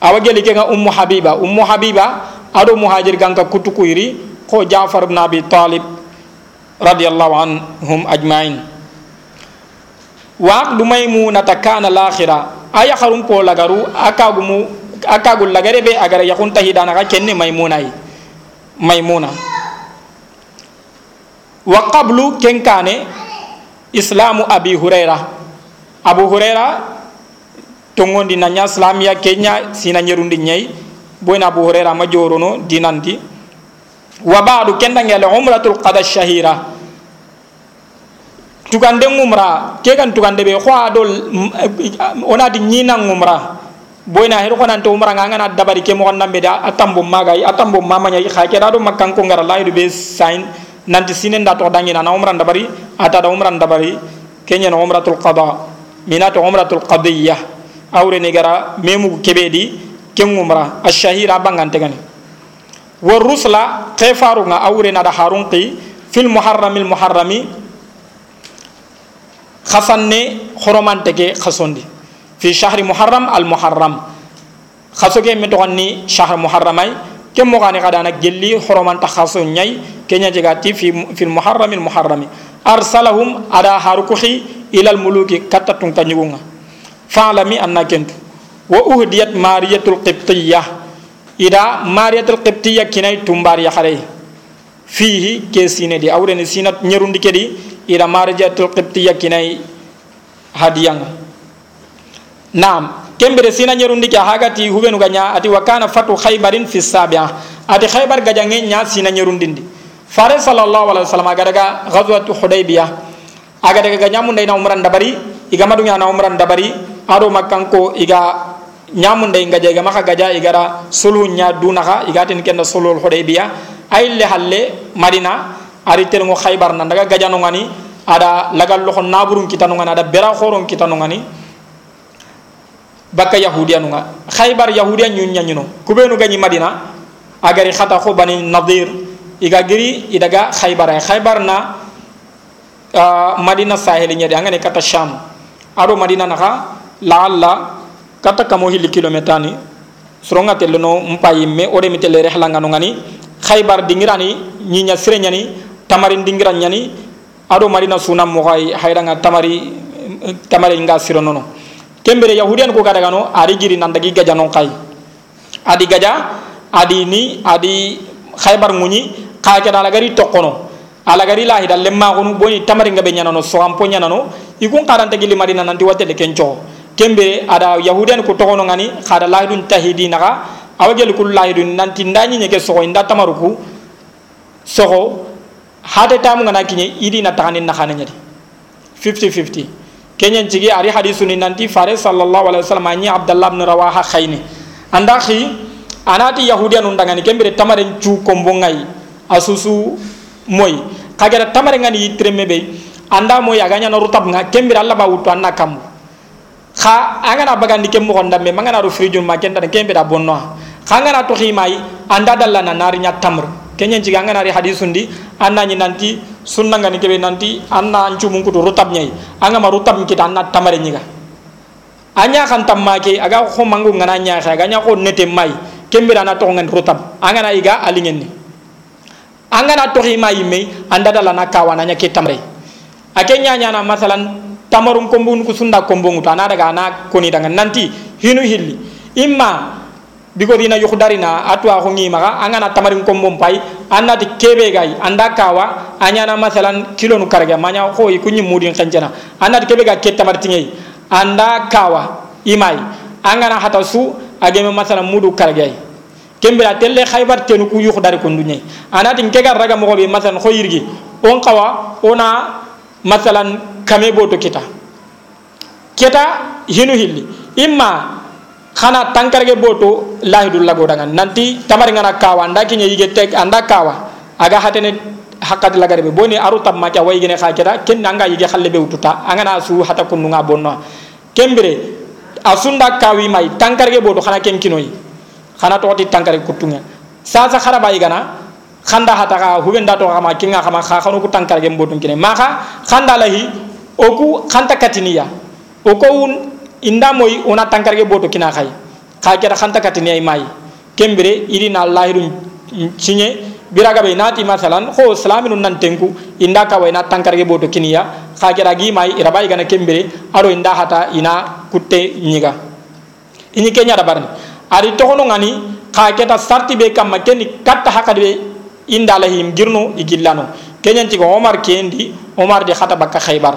awa geli ke nga ummu habiba. Ummu habiba ado muhajir ganka kutuku iri ko jafar ibn abi talib radiyallahu anhum ajmain. Wa du maymunata kana lakhira. Aya kharum po lagaru akagumu akagul lagare be agara yakun tahidana ka kenni maymuna yi maymuna wa qablu kenkane islamu abi hurairah. Abu hurairah tongondi nanya islamia kenya sina nyerundi nyai. Boyna abu huraira ma jorono dinandi wa ba'du kenda ngel umratul qada shahira tugande ngumra ke kan tugande be khwa dol ona di nyina ngumra boyna hero konan to umra nganga na dabari ke mo nambe da atambo magai atambo mama nyai ke do makkan ko ngara laidu be sain nanti sinen da to dangina na umra dabari ata da umra dabari kenya na umratul qada minato umratul qadiyah awre ni gara memu kebedi ken umra ashahira bangantegani wa rusla kefaru nga awre na da harunqi fil muharramil muharrami khasanne horomantege khasondi fi shahri muharram al muharram khasoge me togonni shahr muharramay kem mo gani kadana gelli horomanta khaso nyai kenya jegati fi fil muharramil muharrami. Arsalahum ada harukuhi ila al muluki katatun tanyugunga fa'lami anna kentu wa uhdiyat mariyatul qibtiyah ida mariyatul qibtiyah kinai tumbar ya khare fihi ke sine di awre ni sinat nyerundi kedi ida mariyatul qibtiyah kinai hadiyang nam kembere sina nyerundi ka hagati hubenu ganya ati wakana fatu khaybarin fi sabi'a. Ati khaybar gajange nya sina nyerundindi. Fare sallallahu alaihi wasallam agadaga ghazwatu hudaybiyah. Agadaga ganyamu ndayna umran dabari igamadu nya na umran dabari ado makkanko iga ñamunde gaja iga maka gaja igara sulhu nya dunaka igatin kenda sulhul hudaybiya ayille halle madina ari telngo khaybar nan daga gaja no ngani ada lagal loxo naburun kitanu ngani ada bera khoron kitanu ngani bakka yahudiya nunga khaybar yahudiya nyun nyanyuno kubenu ganyi madina agari khata ko bani nadir. Iga giri idaga khaybar. Khaybar na uh, madina saheli nyadi angane kata sham. Ado madina naka laalla kata kamo hili kilometani soronga teleno mpa yimme ode mi tele rehla ngani khaybar dingirani nyinya sire tamarin dingiran nyani. Ado marina sunam mo hay hayranga tamari tamari nga siro nono kembere yahudian ko kada gano ari giri nandagi gaja non kay adi gaja adi ni adi khaybar muni ka ke dala gari tokono. Ala gari lahi dal lemma gonu boni tamari ngabe nyanano so ampo nyanano ikun karante gili marina nanti watele kencho. Kembere ada yahudian ko tokono ngani khada lahidun tahidi naga awagel kul lahidun nanti ndani nyeke so inda tamaruku soho hade tamu ngana kinye idi na tani na khana nyadi 50 50 kenyen cigi ari hadisu ni nanti fare sallallahu alaihi wasallam anyi abdullah ibn rawaha khayni anda khi anati yahudian undangani kembe tamaren cu kombongai asusu moy kagera tamare ngani tremebe anda moy aganya no rutab nga kembe Allah ba wutu anna kamu. Kha angana bagandi kem mo ndambe mangana ro frijun ma kenda kembe da bonno kha ngana to khimai anda dalla na nari nya tamr kenyen ci ngana ri hadisundi anna ni nanti sunna ngani kebe nanti anna ancu mun kutu rutab nyai. Anga ma rutab kita anna tamare nyiga anya kan tamake aga ko mangu ngana kha aga nya ko nete mai. Kembira na to ngan rutab. Anga na iga alingen ni. Anga na to mai me anda dala na kawana nya ke tamre ake nya nya na masalan tamarum kombun ku sunda kombun ta na daga na koni daga nanti hinu hilli. Imma biko dina yukhdarina atwa maga angana tamarin ko mom pay anati kebe gay anda kawa anyana masalan kilo nu karga manya ko yi kunyi mudin kancana anati kebe ga ke tamar tingay anda kawa imai angana hata su ageme masalan mudu karga kembe telle khaybar tenu ku yukhdari ko dunyay anati ngega raga mo be masalan ko yirgi on kawa ona masalan kame boto kita kita hinu hilli. Imma khana tankarge boto lahidul lago dangan. Nanti tamari ngana kawa anda kinya yige tek anda kawa. Aga hatene hakkat lagare be. Boni aru tam ma way gene khakira ken nanga yige khalle be ututa. Angana su hata kunnu nga bonno kembere asunda kawi mai tankarge boto khana ken kinoyi khana to ti tankarge kutunga sasa khara bayi gana khanda hata ka hubenda to kama kinga kama kha khanu ku tankarge boto kine. Maka khanda lahi oku khanta katiniya. Oko inda moy ona tankarge boto kina khay kha kera khanta katini ay mai kembere iri na lahiru cinye biraga be nati masalan ho islaminu nan tenku inda ka wayna tankarge boto kiniya kha kera gi mai irabai gana kembere aro inda hata ina kutte nyiga ini kenya da barni ari tokono ngani kha keta sarti be kam makeni katta hakade inda lahim girno igillano kenyan ti omar kendi omar di khata bakka khaybar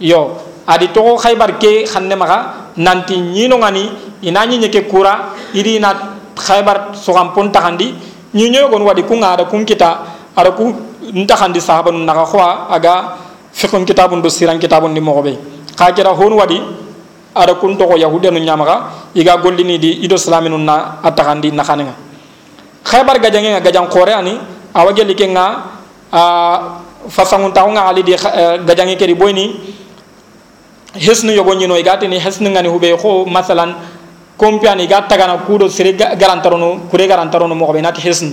yo adi to khaybar ke khanne maga nanti nyino ngani ina nyi ke kura iri na khaybar so kam pon takandi nyinyo gon wadi kunga ada kun kita ada ku ntakandi sahaban naga khwa aga fikon kitabun do siran kitabun di mogobe. Ka kira hon wadi ada kun to yahudenu nyamaga iga gollini di ido islaminun na atakandi nakhanenga khaybar gajange nga gajang kore ani awage likenga a fasangun tawnga ali di gajange keri boyni hesnu yogo ñino igati ni hesnu ngani hube ko masalan kompiani ga tagana kudo sere garantarono kure garantarono mo nati hesnu.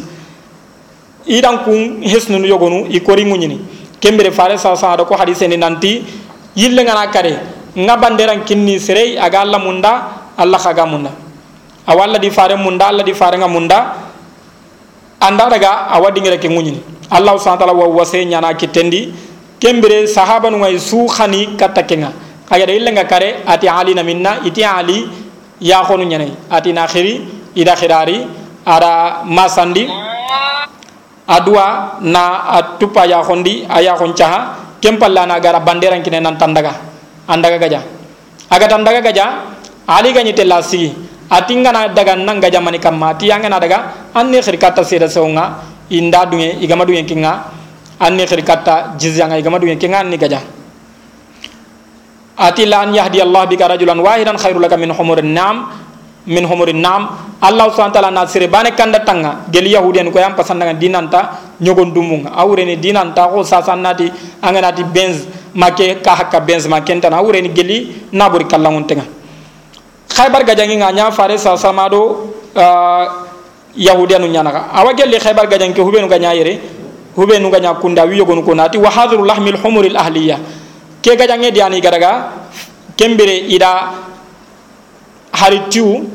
Idan kun hesnu nu yogonu i kori muñini kembere fare sa sa do ko hadise ni nanti yille ngana kare nga banderan kinni sere aga alla munda alla khaga munda. Awalla di fare munda alla di fare nga munda anda daga awadi ngere ke muñini allah subhanahu wa ta'ala wa wase nyana kitendi. Kembere sahaba nu ngay su khani katakenga agada illa nga kare ati ali na minna iti ali ya khonu nyane. Ati na khiri ida khirari ada masandi adua na atupa ya khondi aya khon chaha kempalla na gara banderan kine nan tandaga andaga gaja. Aga tandaga gaja ali ganyi tella sigi atinga na daga nan gaja mani kamma yanga na daga khirkata seda sewnga inda dunge igama dunge kinga anne khirkata jizyanga igama dunge kinga ni gaja ati la an yahdi allah bika rajulan wahidan khairu laka min humurin nam min humurin nam. Allah subhanahu wa ta'ala na sire bane kanda tanga gel yahudian ko yam pasanda dinanta nyogon dumunga. Awre ni dinanta ko sasannati anganati benz make ka hakka benz ma kenta na awre ni geli naburi kallangun tenga khaybar gajangi nga nya fare sa samado uh, yahudianu nyana awa gelli khaybar gajangi ke hubenu ganya yere hubenu ganya kunda wiyo gonu ko nati wa hadru lahmil humuril ahliyah ke gajange diani garaga kembere ida hari tiu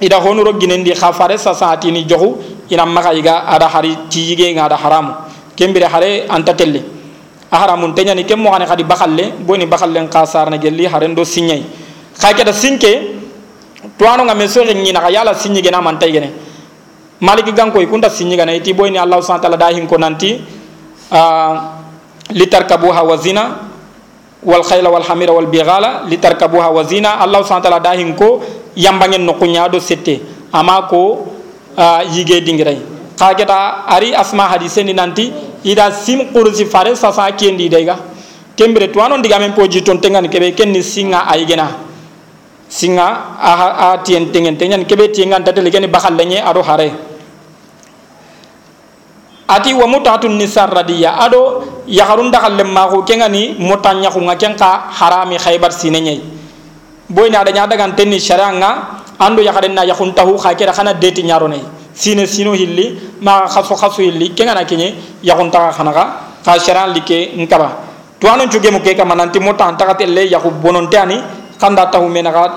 ida honuro ginendi khafare sa saati ni jogu ina maga iga ada hari tiyige nga ada haramu. Kembere hare anta telle a haramun tenya ni kemmo xane khadi bakhalle boni bakhalle qasar na gelli hare ndo sinyai. Khake da sinke tuano nga meso ngi na yala sinyige na man taygene maliki ganko ikunda sinyiga na iti boyni allah subhanahu wa ta'ala dahin ko nanti uh, litarkabuha wa zina wal khayla wal hamira wal bighala litarkabuha wa zina. Allah subhanahu wa ta'ala dahin ko yambangen no kunya do sette ama ko uh, yige dingirai kageta ari asma hadise ni nanti ida sim qursi fare sa sa kendi dega kembre to anon diga men poji ton tengan kebe kenni singa aygena singa a, a tien tengen tengen kebe tiengan tatel geni bakal lenye ado hare ati wa mutatun nisar radiya. Ado yaharun dakal lemma ko kengani mutanya ko ngaken ka harami khaybar sinenye boy na da nyada gan tenni sharanga ando yakaren na yakun tahu kha kera khana deti nyaro ne sine sino hilli ma khaso khaso hilli kenga na kenye ya kon ta khanaga ka sharan like nkaba. To anon cuge mo ke kama nanti mota antaka telle ya ko bononte ani kanda tahu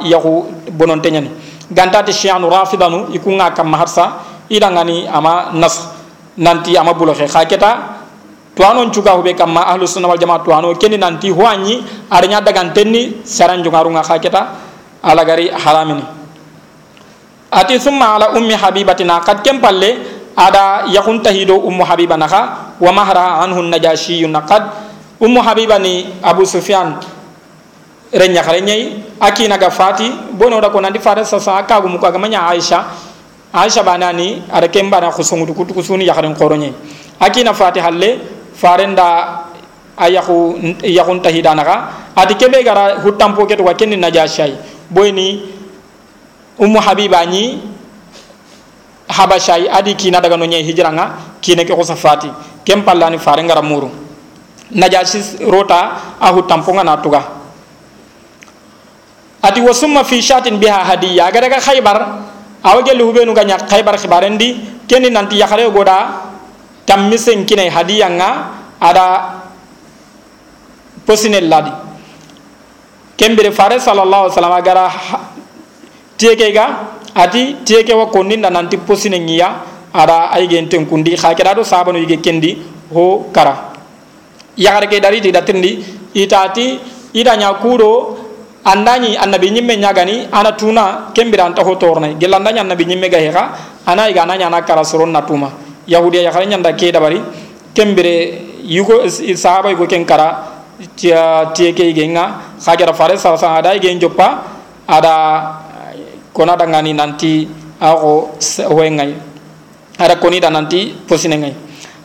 ya ko bononte nyani. Ganta ti shi'anu rafidanu ikunga kam maharsa idangani ama nas nanti ama bulo khe khaketa to anon cuga hube kam ma ahlus sunna wal jamaa to anon kenni nanti huanyi arnya dagan tenni saran jungarunga khaketa ala gari haramini ati summa ala ummi habibatina. Qad kem palle ada yakun tahido ummu habiba naka wa mahra anhu najashi naqad ummu habiba abu sufyan renya nyai aki naga fati bono da ko nandi fara sa sa ka gumu ka manya aisha banani ada ken bana khusungu du kutu kusuni yakharin qoro akina aki le farenda ayahu tahidana naka ati kebe gara hutampo keto wa kenni najashai boyni ummu habiba ni habashai adi kina daga no nyai hijranga kine ke khusa fati. Kem pallani fare ngara muru. Najasi rota ahu tamponga natuga ati wasumma fi shatin biha hadiya. Aga khaybar awage lu hubenu ganya khaybar khibarendi keni nanti yakhare goda tammisen kine hadiya nga ada posinel ladi. Kembere fare sallallahu alaihi wasallam agara teke ga ati teke wa konni na nanti posine ngiya ada ay gen ten kundi kha keda do sabanu yige kendi ho kara. Yagare ke dari tendi itati ida nya andani annabi nyimme nyagani ana tuna kembira anta ho torne. Gelanda nya annabi nyimme ga heka ana iga nanya na kara soron na tuma. Yahudiya yagare nya nda ke dabari kembire yugo sahaba yugo ken kara tia teke igenga kha kera fare sa sa ada igen joppa ada kona dangani nanti ako wengai ada koni da nanti posine ngai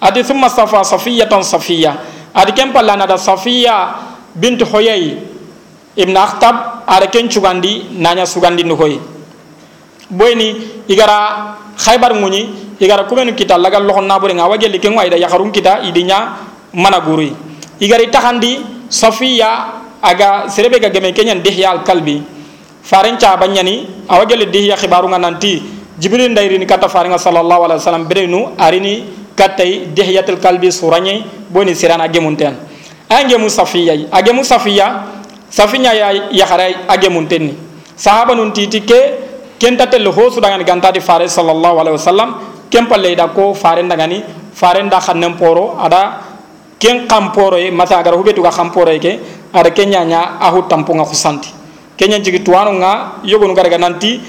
adi thumma safa safiyatan safiya. Adi pallana da safiya bint hoyay ibn akhtab ada ken cugandi nanya sugandi no hoy boyni igara khaybar nguni igara kumenu kita lagal lokon nabure nga wagel ken wayda yakharun kita idinya mana guri igari tahandi safiya aga serebe ga gemen kenyan dihya al kalbi faren ca banyani awagele dihiya khibaru nga nanti jibril ndayrini kata farenga sallallahu alaihi wasallam berenu arini katay dihiyatul qalbi suranye boni sirana gemunten ange musafiya age musafiya safinya ya yakhara age muntenni sahaba nun titi ke kenta tel hosu dangan ganta di fare sallallahu alaihi wasallam kempalle da ko faren dangani faren da khannem poro ada ken kamporo e mata agar hubetu ga kamporo ke ada kenya nya ahu tampunga khusanti. Kenya jigi tuwanu nga yogonu garaga nanti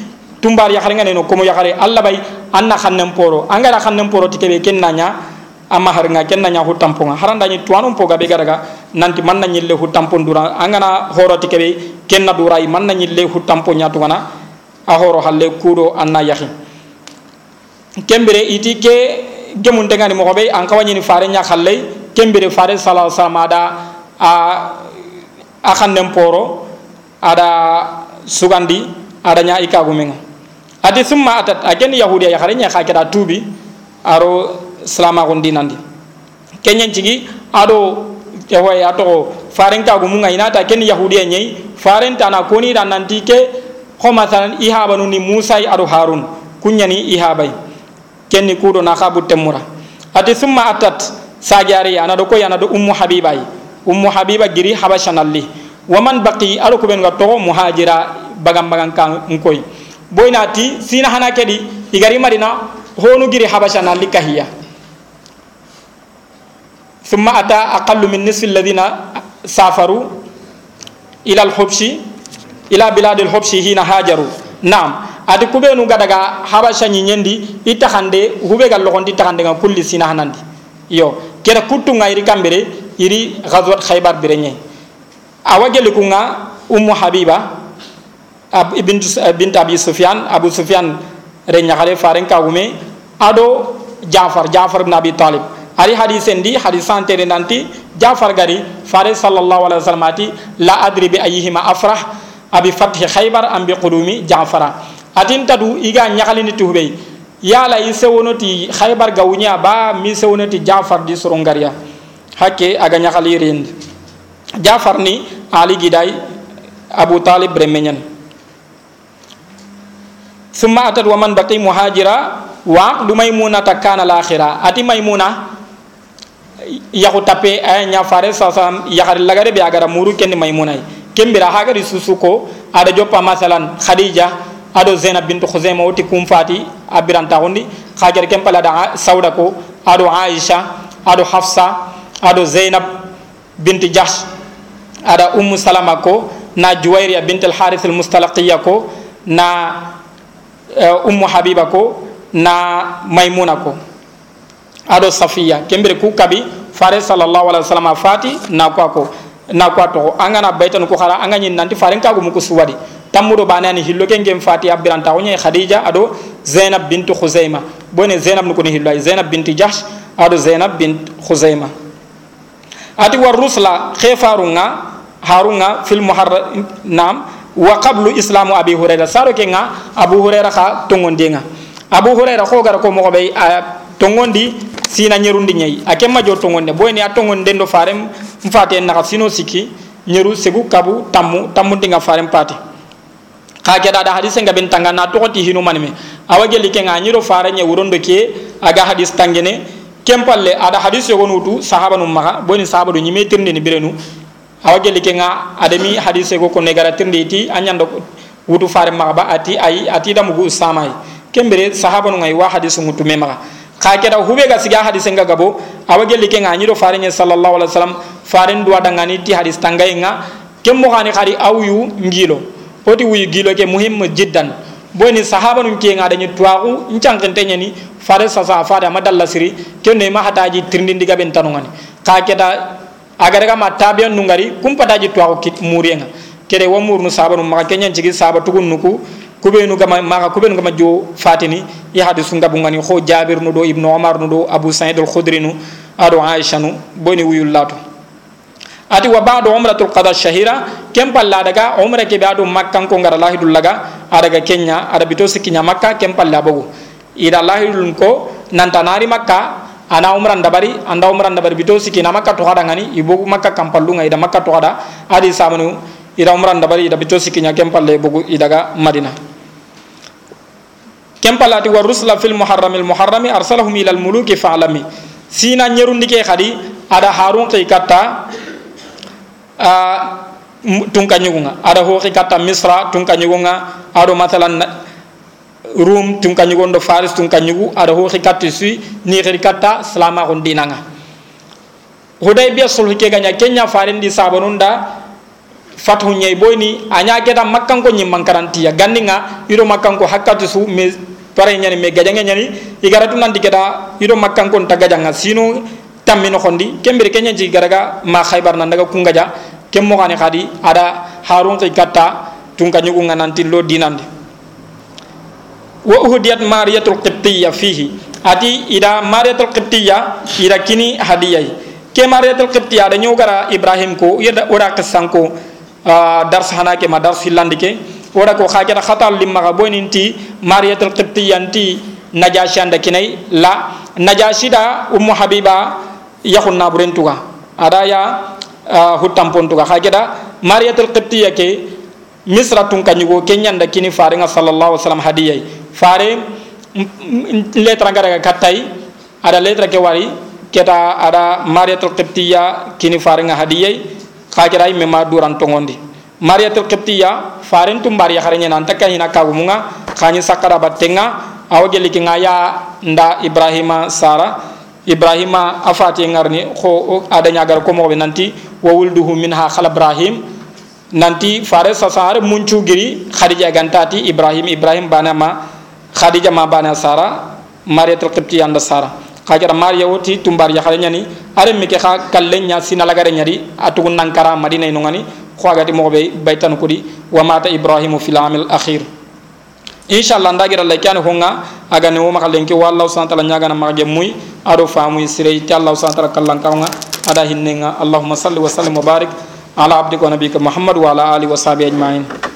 tumbar ya xarenga no komo ya xare alla bay anna xannem poro. Angara xannem poro tikebe ken nanya amma har nga ken nanya hutam ponga haranda ni tuwanu po gabe garaga nanti man nanya le hutam pon dura. Angana horo tikebe ken na durai man nanya le hutam pon nyatu wana a horo halle kudo anna yahi. Kembere iti ke gemun tengani mo be an kawani ni fare nya khalle kembere fare sallallahu alaihi wasallam ada a a xannem poro ada sugandi ada nya ika gumenga. Ati summa atat aken yahudiya ya nya kha keda tubi aro salama gondinandi kenyen cigi ado ewa ya to faren ka gumunga inata ken yahudiya nyai faren tana koni dan nanti ke ko masalan ihabanu ni musa ado harun kunyani ihabai. Kenni kudo na khabu temura ati summa atat sagari ana do ko yana do ummu habibai. Ummu habiba giri habashanalli waman baqi alo ko ben ga to muhajira bagam bagam kan ngoy boynati sina hana kedi igari marina honu giri habasha na thumma ata aqallu min nisfi alladhina safaru ila al-hubshi ila bilad al-hubshi hina hajaru nam adi kubenu gadaga habasha ni nyendi itahande hube gal lokondi tahande ga kulli sina hanandi yo kera kuttu ngairi kambere iri ghazwat khaybar birenye awageli kunga ummu habiba ab, ibn bint abi sufyan abu sufyan re nyakale faren kagume ado jafar jafar ibn abi talib ari hadis endi hadis santere nanti jafar gari fare sallallahu alaihi wasallam ati la adri bi ayyihima afrah abi fathi khaybar am bi qudumi jafara. Atin tadu iga nyakale ni tuhbe yala ise wonoti khaybar gawunya ba mi se wonoti jafar di surungariya hakke aga nyakale rendi jafar ni ali gidai abu talib bremenyan summa atat wa man baqi muhajira wa du maymuna ta kana l'akhira ati maymuna yahu tape ay nya fare sa sa yahar lagare be agara muru ken maymuna kembira hagari susuko ada joppa masalan khadija ado zainab bint khuzaimah oti kum fati abiran tahundi. Khajar kempala da sauda ko ado aisha ado hafsa ado zainab bint jahsh ada ummu salama ko na juwairiya bint al harith al mustalaqiya ko na uh, ummu habiba ko na maimuna ko ado safiya kembere ku kabi fare sallallahu alaihi wasallam fati na ko ko na ko to angana baytan ko khara angani nanti fare kagu mu ko suwadi tamudo banani hillo ken gem fati abiranta wonye khadija ado zainab bint khuzaima bone zainab nuko ni hillo zainab bint jahsh ado zainab bint khuzaima ati war rusla khifarunga harunga fil muharram nam wa qablu islamu abi hurayra saro ke nga abu hurayra kha tongondenga abu hurayra ko gara ko mo be tongondi sina nyerundi nyai. Akemma jo tongonde. Boyni atongonde ndo farem mfate na sino siki nyeru segu kabu tammu dinga farem pati ka ke da hadise nga ben tanga na to ti hinu manime. Awage like nga nyiro fare nye wurondo ke aga hadis tangene. Kempalle ada hadis yogon wutu sahaba num maga boyni sahaba do nyime tirnde ni birenu. Awa gelli ke nga adami hadise go ko negara tirndi ti anyando wutu fare maga ba ati ay ati da mugu samay kembere sahaba ngai wa hadisu mutu me maga ka ke da hube ga siga hadise nga gabo awa gelli ke nga nyiro fare nye sallallahu alaihi wasallam. Fare ndwa dangani ti hadis tangay nga kemmo khani khari awyu ngilo. Oti wuyu gilo ke muhim jiddan. Boni sahaba nun ke nga dañu tuwaku ncankente ñani fare sasa fare ma dalla siri kenne ma hataji tirndindi gaben tanungani ka keda agara kama tabiyan nungari kumpataji tuwaku kit muriyenga kede wa murnu sahaba nun maka kenyan cigi sahaba tugun nuku kubenu gama maka kubenu gama jo fatini ya hadisu ngabungani kho jabir nu do ibnu umar nu do abu sa'id al khudri nu ado aisha nu boni wuyullatu ati wa ba'du umratul qada shahira kem palla daga umra ke ba'du makkan ko ngara lahidul laga adaga kenya ada bito sikinya makka kem palla bogu. Ida lahidul ko nanta nari makka ana umran dabari anda umran dabari bito sikina makka to hada ngani ibogu makka kampallunga ida makka to hada adi samanu ida umran dabari ida bito sikinya kem palle bogu idaga madina kem palla ati wa rusula fil muharramil muharrami arsalahum ila al muluki fa'lami sina nyerundike khadi ada harun kai kata tunka ñugunga ada hoxi katta misra tunka ñugunga ado mathalan rum tunka ñugon do faris tunka ada hoxi katti sui ni xiri katta salama dinanga huday biya ke ganya kenya farendi sabanunda fathu nyai boyni anya keta makkan ko nyimman karantiya gandinga ido makkan ko hakkati su me pare nyani me gajanga nyani igaratu nandi keta ido makkan ko tagajanga sino tammino xondi kembere kenya ji garaga ma khaybar nan daga kungaja kem mo gani khadi ada harun tay katta tunka nyugo ngananti lo dinande wa uhdiyat mariyatul qibtiyya fihi. Ati ida mariyatul qibtiyya ida kini hadiyai ke mariyatul qibtiyya da nyogara ibrahim ko yeda ora kasanko uh, dars hanake ma dars hillandike ora ko khajara khatal limma ga boninti mariyatul qibtiyya anti najashi anda kinai la najashi da ummu habiba yakun naburen tuga ada ya uh, hutampon tuga hageda mariyatul qibtiyya ke misra tun kanyugo kenyanda kini fare nga sallallahu alaihi wasallam hadiyai fare letra ngara katai ada letra ke wari keta ada mariyatul qibtiyya kini fare nga hadiyai hageda me ma duran tongondi. Mariyatul qibtiyya fare tum bari harenya nan takka hina kagumunga khanyi sakara batenga awageli ki ngaya nda ibrahima sara ibrahima afati ngarni ko ada nyagar ko mo nanti wa wulduhu minha khala ibrahim. Nanti fare sasare muncu giri khadija gantati ibrahim ibrahim bana ma khadija ma bana sara mariyatul qibti anda sara kajara mariya woti tumbar ya khalenya ni are mi ke kha kallenya sinala gare nyari atugun nankara madina no ngani ko agati mo be baytan kudi wa mata ibrahimu fil amil akhir. Inshallah ndagira la kan honga aga ne woma kalen ki wallahu subhanahu wa ta'ala nyaga na mage muy ado famu sire ti allah subhanahu wa ta'ala kallan kawnga ada hinnenga allahumma salli wa sallim wa barik ala abdika nabika muhammad wa ala alihi wa sahbihi ajma'in